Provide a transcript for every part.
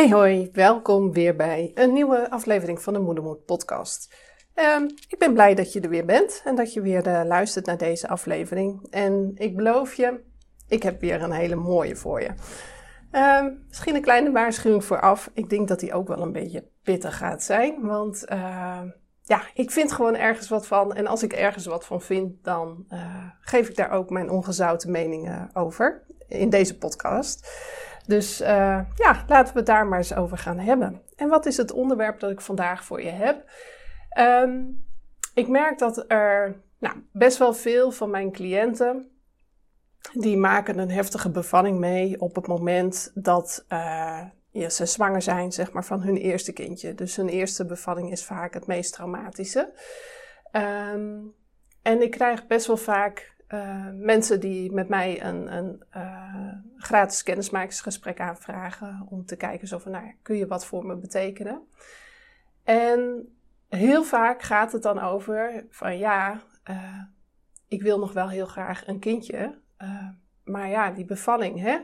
Hey hoi, welkom weer bij een nieuwe aflevering van de Moedermoed podcast. Um, ik ben blij dat je er weer bent en dat je weer uh, luistert naar deze aflevering. En ik beloof je, ik heb weer een hele mooie voor je. Um, misschien een kleine waarschuwing vooraf. Ik denk dat die ook wel een beetje pittig gaat zijn, want uh, ja, ik vind gewoon ergens wat van. En als ik ergens wat van vind, dan uh, geef ik daar ook mijn ongezouten meningen over in deze podcast. Dus uh, ja, laten we het daar maar eens over gaan hebben. En wat is het onderwerp dat ik vandaag voor je heb? Um, ik merk dat er nou, best wel veel van mijn cliënten die maken een heftige bevalling mee op het moment dat uh, ze zwanger zijn, zeg maar, van hun eerste kindje. Dus hun eerste bevalling is vaak het meest traumatische. Um, en ik krijg best wel vaak uh, mensen die met mij een, een uh, gratis kennismakingsgesprek aanvragen om te kijken zo van, nou, kun je wat voor me betekenen? En heel vaak gaat het dan over van, ja, uh, ik wil nog wel heel graag een kindje, maar ja, die bevalling, hè?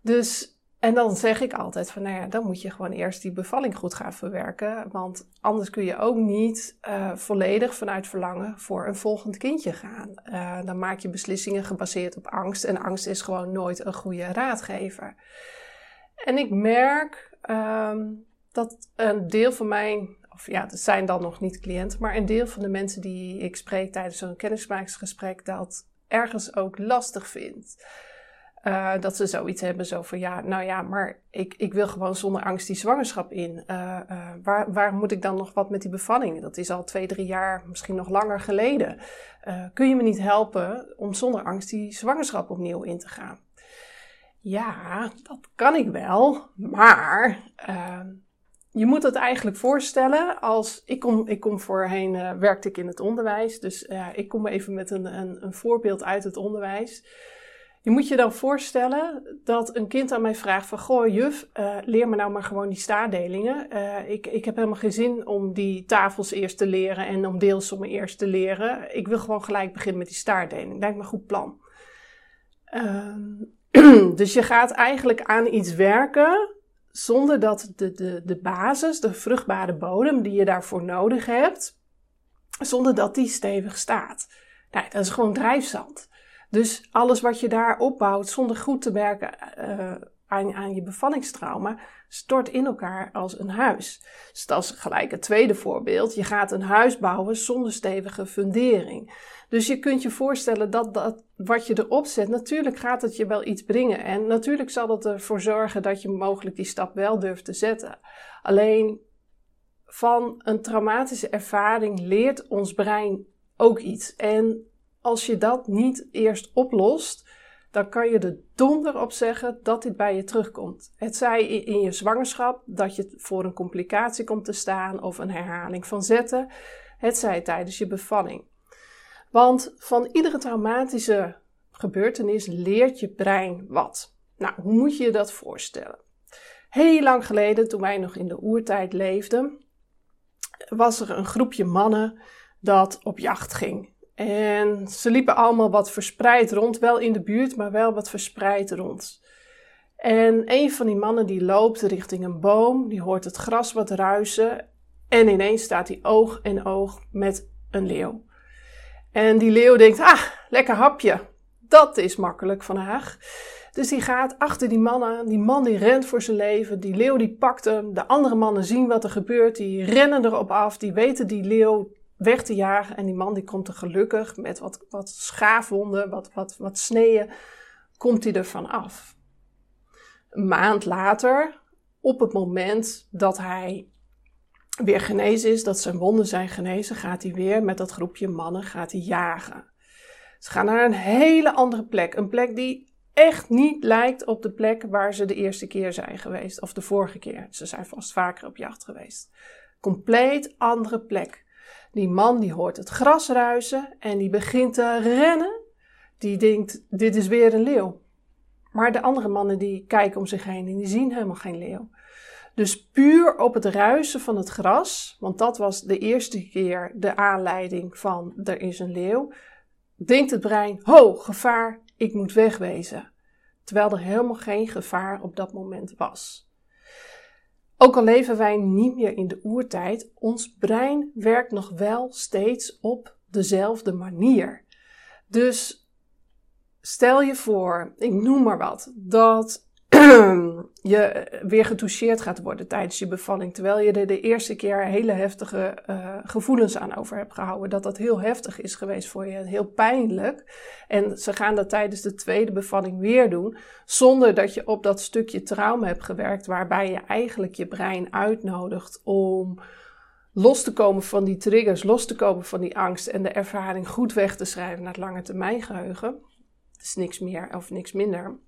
Dus en dan zeg ik altijd van, nou ja, dan moet je gewoon eerst die bevalling goed gaan verwerken. Want anders kun je ook niet uh, volledig vanuit verlangen voor een volgend kindje gaan. Uh, dan maak je beslissingen gebaseerd op angst. En angst is gewoon nooit een goede raadgever. En ik merk um, dat een deel van mijn, of ja, dat zijn dan nog niet cliënten, maar een deel van de mensen die ik spreek tijdens zo'n kennismakingsgesprek dat ergens ook lastig vindt. Uh, dat ze zoiets hebben, zo van ja, nou ja, maar ik, ik wil gewoon zonder angst die zwangerschap in. Uh, uh, waar, waar moet ik dan nog wat met die bevalling? Dat is al twee, drie jaar, misschien nog langer geleden. kun je me niet helpen om zonder angst die zwangerschap opnieuw in te gaan? Ja, dat kan ik wel, maar je moet het eigenlijk voorstellen als. Ik kom, ik kom voorheen, werkte ik in het onderwijs, dus ik kom even met een, een, een voorbeeld uit het onderwijs. Je moet je dan voorstellen dat een kind aan mij vraagt van... Goh, juf, uh, leer me nou maar gewoon die staardelingen. Uh, ik, ik heb helemaal geen zin om die tafels eerst te leren en om deelsommen eerst te leren. Ik wil gewoon gelijk beginnen met die staardeling. Lijkt me een goed plan. Uh, dus je gaat eigenlijk aan iets werken zonder dat de, de, de basis, de vruchtbare bodem die je daarvoor nodig hebt... zonder dat die stevig staat. Nou, dat is gewoon drijfzand. Dus alles wat je daar opbouwt zonder goed te werken uh, aan, aan je bevallingstrauma, stort in elkaar als een huis. Dus dat is gelijk het tweede voorbeeld. Je gaat een huis bouwen zonder stevige fundering. Dus je kunt je voorstellen dat, dat wat je erop zet, natuurlijk gaat het je wel iets brengen. En natuurlijk zal het ervoor zorgen dat je mogelijk die stap wel durft te zetten. Alleen van een traumatische ervaring leert ons brein ook iets. En als je dat niet eerst oplost, dan kan je er donder op zeggen dat dit bij je terugkomt. Het zij in je zwangerschap dat je voor een complicatie komt te staan of een herhaling van zetten. Het zij tijdens je bevalling. Want van iedere traumatische gebeurtenis leert je brein wat. Nou, hoe moet je je dat voorstellen? Heel lang geleden, toen wij nog in de oertijd leefden, was er een groepje mannen dat op jacht ging. En ze liepen allemaal wat verspreid rond, wel in de buurt, maar wel wat verspreid rond. En een van die mannen die loopt richting een boom, die hoort het gras wat ruisen en ineens staat hij oog in oog met een leeuw. En die leeuw denkt, ah, lekker hapje, dat is makkelijk vandaag. Dus die gaat achter die man aan, die man die rent voor zijn leven, die leeuw die pakt hem, de andere mannen zien wat er gebeurt, die rennen erop af, die weten die leeuw weg te jagen. En die man die komt er gelukkig met wat, wat schaafwonden, wat, wat, wat sneeën, komt hij ervan af. Een maand later, op het moment dat hij weer genezen is, dat zijn wonden zijn genezen, gaat hij weer met dat groepje mannen gaat hij jagen. Ze gaan naar een hele andere plek. Een plek die echt niet lijkt op de plek waar ze de eerste keer zijn geweest. Of de vorige keer. Ze zijn vast vaker op jacht geweest. Compleet andere plek. Die man die hoort het gras ruisen en die begint te rennen. Die denkt, dit is weer een leeuw. Maar de andere mannen die kijken om zich heen en die zien helemaal geen leeuw. Dus puur op het ruisen van het gras, want dat was de eerste keer de aanleiding van er is een leeuw, denkt het brein, ho, gevaar, ik moet wegwezen. Terwijl er helemaal geen gevaar op dat moment was. Ook al leven wij niet meer in de oertijd, ons brein werkt nog wel steeds op dezelfde manier. Dus stel je voor, ik noem maar wat, dat je weer getoucheerd gaat worden tijdens je bevalling, terwijl je er de eerste keer hele heftige uh, gevoelens aan over hebt gehouden, dat dat heel heftig is geweest voor je, heel pijnlijk. En ze gaan dat tijdens de tweede bevalling weer doen, zonder dat je op dat stukje trauma hebt gewerkt, waarbij je eigenlijk je brein uitnodigt om los te komen van die triggers, los te komen van die angst en de ervaring goed weg te schrijven naar het lange termijn geheugen. Het is niks meer of niks minder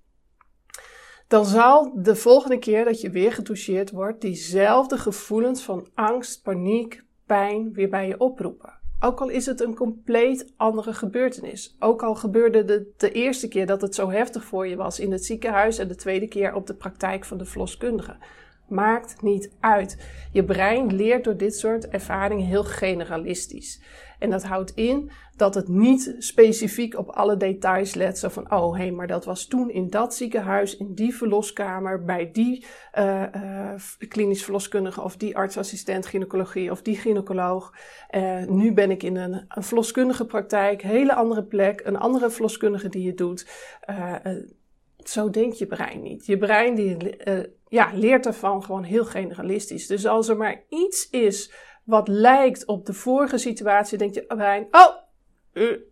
dan zal de volgende keer dat je weer getoucheerd wordt, diezelfde gevoelens van angst, paniek, pijn weer bij je oproepen. Ook al is het een compleet andere gebeurtenis. Ook al gebeurde de, de eerste keer dat het zo heftig voor je was in het ziekenhuis en de tweede keer op de praktijk van de verloskundige. Maakt niet uit. Je brein leert door dit soort ervaringen heel generalistisch. En dat houdt in dat het niet specifiek op alle details let. Zo van, oh hé, hey, maar dat was toen in dat ziekenhuis, in die verloskamer, bij die uh, klinisch verloskundige of die artsassistent gynaecologie of die gynaecoloog. Uh, nu ben ik in een, een verloskundige praktijk, hele andere plek, een andere verloskundige die het doet. zo denkt je brein niet. Je brein die, ja, leert ervan gewoon heel generalistisch. Dus als er maar iets is wat lijkt op de vorige situatie, denk je oh,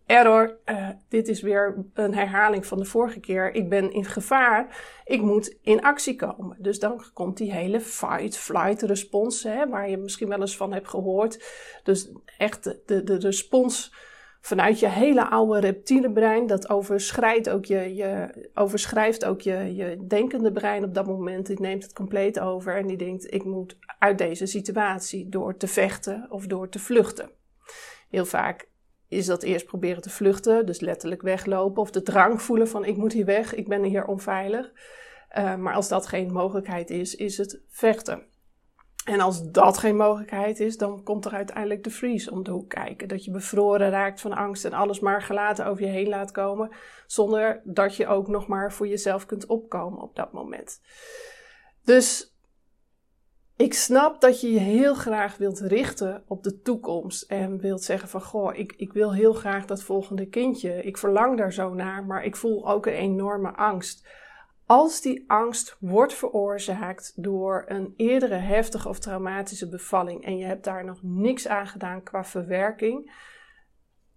error, uh, dit is weer een herhaling van de vorige keer. Ik ben in gevaar, ik moet in actie komen. Dus dan komt die hele fight-flight respons, hè, waar je misschien wel eens van hebt gehoord. Dus echt de, de, de respons vanuit je hele oude reptiele brein, dat overschrijdt ook je, je, overschrijft ook je, je denkende brein op dat moment. Die neemt het compleet over en die denkt: ik moet uit deze situatie door te vechten of door te vluchten. Heel vaak is dat eerst proberen te vluchten, dus letterlijk weglopen of de drang voelen van: ik moet hier weg, ik ben hier onveilig. Uh, maar als dat geen mogelijkheid is, is het vechten. En als dat geen mogelijkheid is, dan komt er uiteindelijk de freeze om de hoek kijken. Dat je bevroren raakt van angst en alles maar gelaten over je heen laat komen, zonder dat je ook nog maar voor jezelf kunt opkomen op dat moment. Dus ik snap dat je je heel graag wilt richten op de toekomst en wilt zeggen van goh, ik, ik wil heel graag dat volgende kindje. Ik verlang daar zo naar, maar ik voel ook een enorme angst. Als die angst wordt veroorzaakt door een eerdere heftige of traumatische bevalling en je hebt daar nog niks aan gedaan qua verwerking,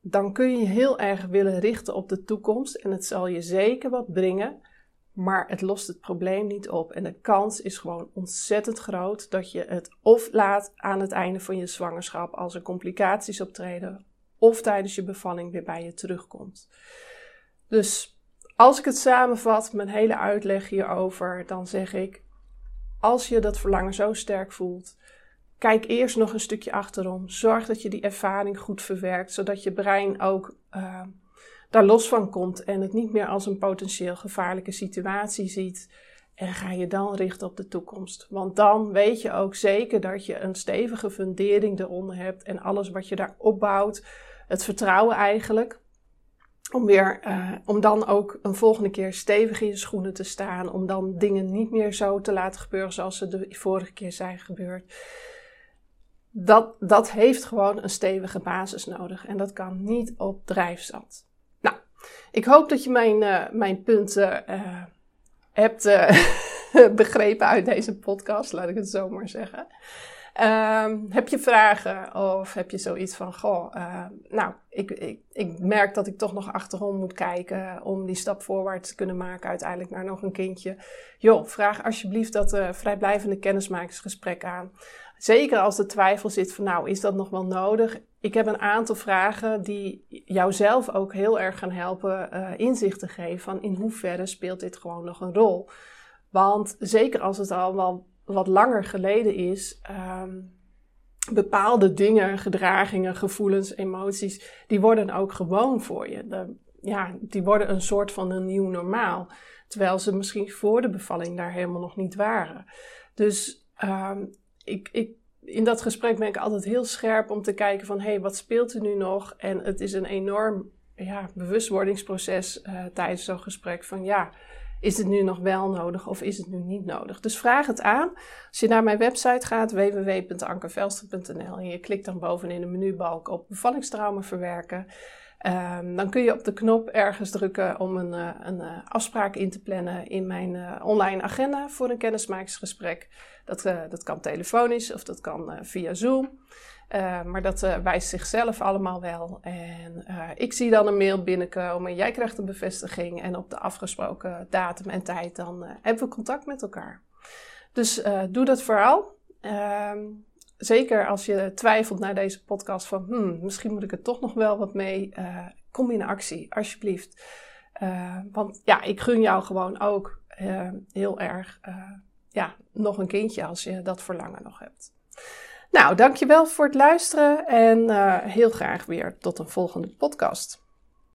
dan kun je heel erg willen richten op de toekomst en het zal je zeker wat brengen, maar het lost het probleem niet op. En de kans is gewoon ontzettend groot dat je het of laat aan het einde van je zwangerschap als er complicaties optreden, of tijdens je bevalling weer bij je terugkomt. Dus als ik het samenvat, mijn hele uitleg hierover, dan zeg ik: als je dat verlangen zo sterk voelt, kijk eerst nog een stukje achterom. Zorg dat je die ervaring goed verwerkt, zodat je brein ook uh, daar los van komt en het niet meer als een potentieel gevaarlijke situatie ziet. En ga je dan richten op de toekomst. Want dan weet je ook zeker dat je een stevige fundering eronder hebt en alles wat je daar opbouwt, het vertrouwen eigenlijk, om, weer, uh, om dan ook een volgende keer stevig in je schoenen te staan. Om dan dingen niet meer zo te laten gebeuren zoals ze de vorige keer zijn gebeurd. Dat, dat heeft gewoon een stevige basis nodig. En dat kan niet op drijfzat. Nou, ik hoop dat je mijn, uh, mijn punten uh, hebt begrepen uit deze podcast, laat ik het zo maar zeggen. Um, heb je vragen of heb je zoiets van, goh, uh, nou, ik, ik, ik merk dat ik toch nog achterom moet kijken om die stap voorwaarts te kunnen maken uiteindelijk naar nog een kindje. Joh, vraag alsjeblieft dat uh, vrijblijvende kennismakingsgesprek aan. Zeker als de twijfel zit van, nou, is dat nog wel nodig? Ik heb een aantal vragen die jou zelf ook heel erg gaan helpen uh, inzicht te geven van in hoeverre speelt dit gewoon nog een rol. Want zeker als het al wel wat langer geleden is, um, bepaalde dingen, gedragingen, gevoelens, emoties, die worden ook gewoon voor je. De, ja, die worden een soort van een nieuw normaal. Terwijl ze misschien voor de bevalling daar helemaal nog niet waren. Dus um, ik, ik, in dat gesprek ben ik altijd heel scherp om te kijken van... hé, hey, wat speelt er nu nog? En het is een enorm ja, bewustwordingsproces uh, tijdens zo'n gesprek van... ja, is het nu nog wel nodig of is het nu niet nodig? Dus vraag het aan. Als je naar mijn website gaat, www.ankervelster.nl en je klikt dan bovenin de menubalk op bevallingstrauma verwerken, um, dan kun je op de knop ergens drukken om een, uh, een uh, afspraak in te plannen in mijn uh, online agenda voor een kennismakingsgesprek. Dat, dat kan telefonisch of dat kan via Zoom. Uh, maar dat uh, wijst zichzelf allemaal wel. En uh, ik zie dan een mail binnenkomen. Jij krijgt een bevestiging. En op de afgesproken datum en tijd dan hebben we contact met elkaar. Dus doe dat vooral. Ehm, zeker als je twijfelt naar deze podcast van... Hmm, misschien moet ik er toch nog wel wat mee. kom in actie, alsjeblieft. want ja, ik gun jou gewoon ook heel erg... ja, nog een kindje als je dat verlangen nog hebt. Nou, dankjewel voor het luisteren en uh, heel graag weer tot een volgende podcast.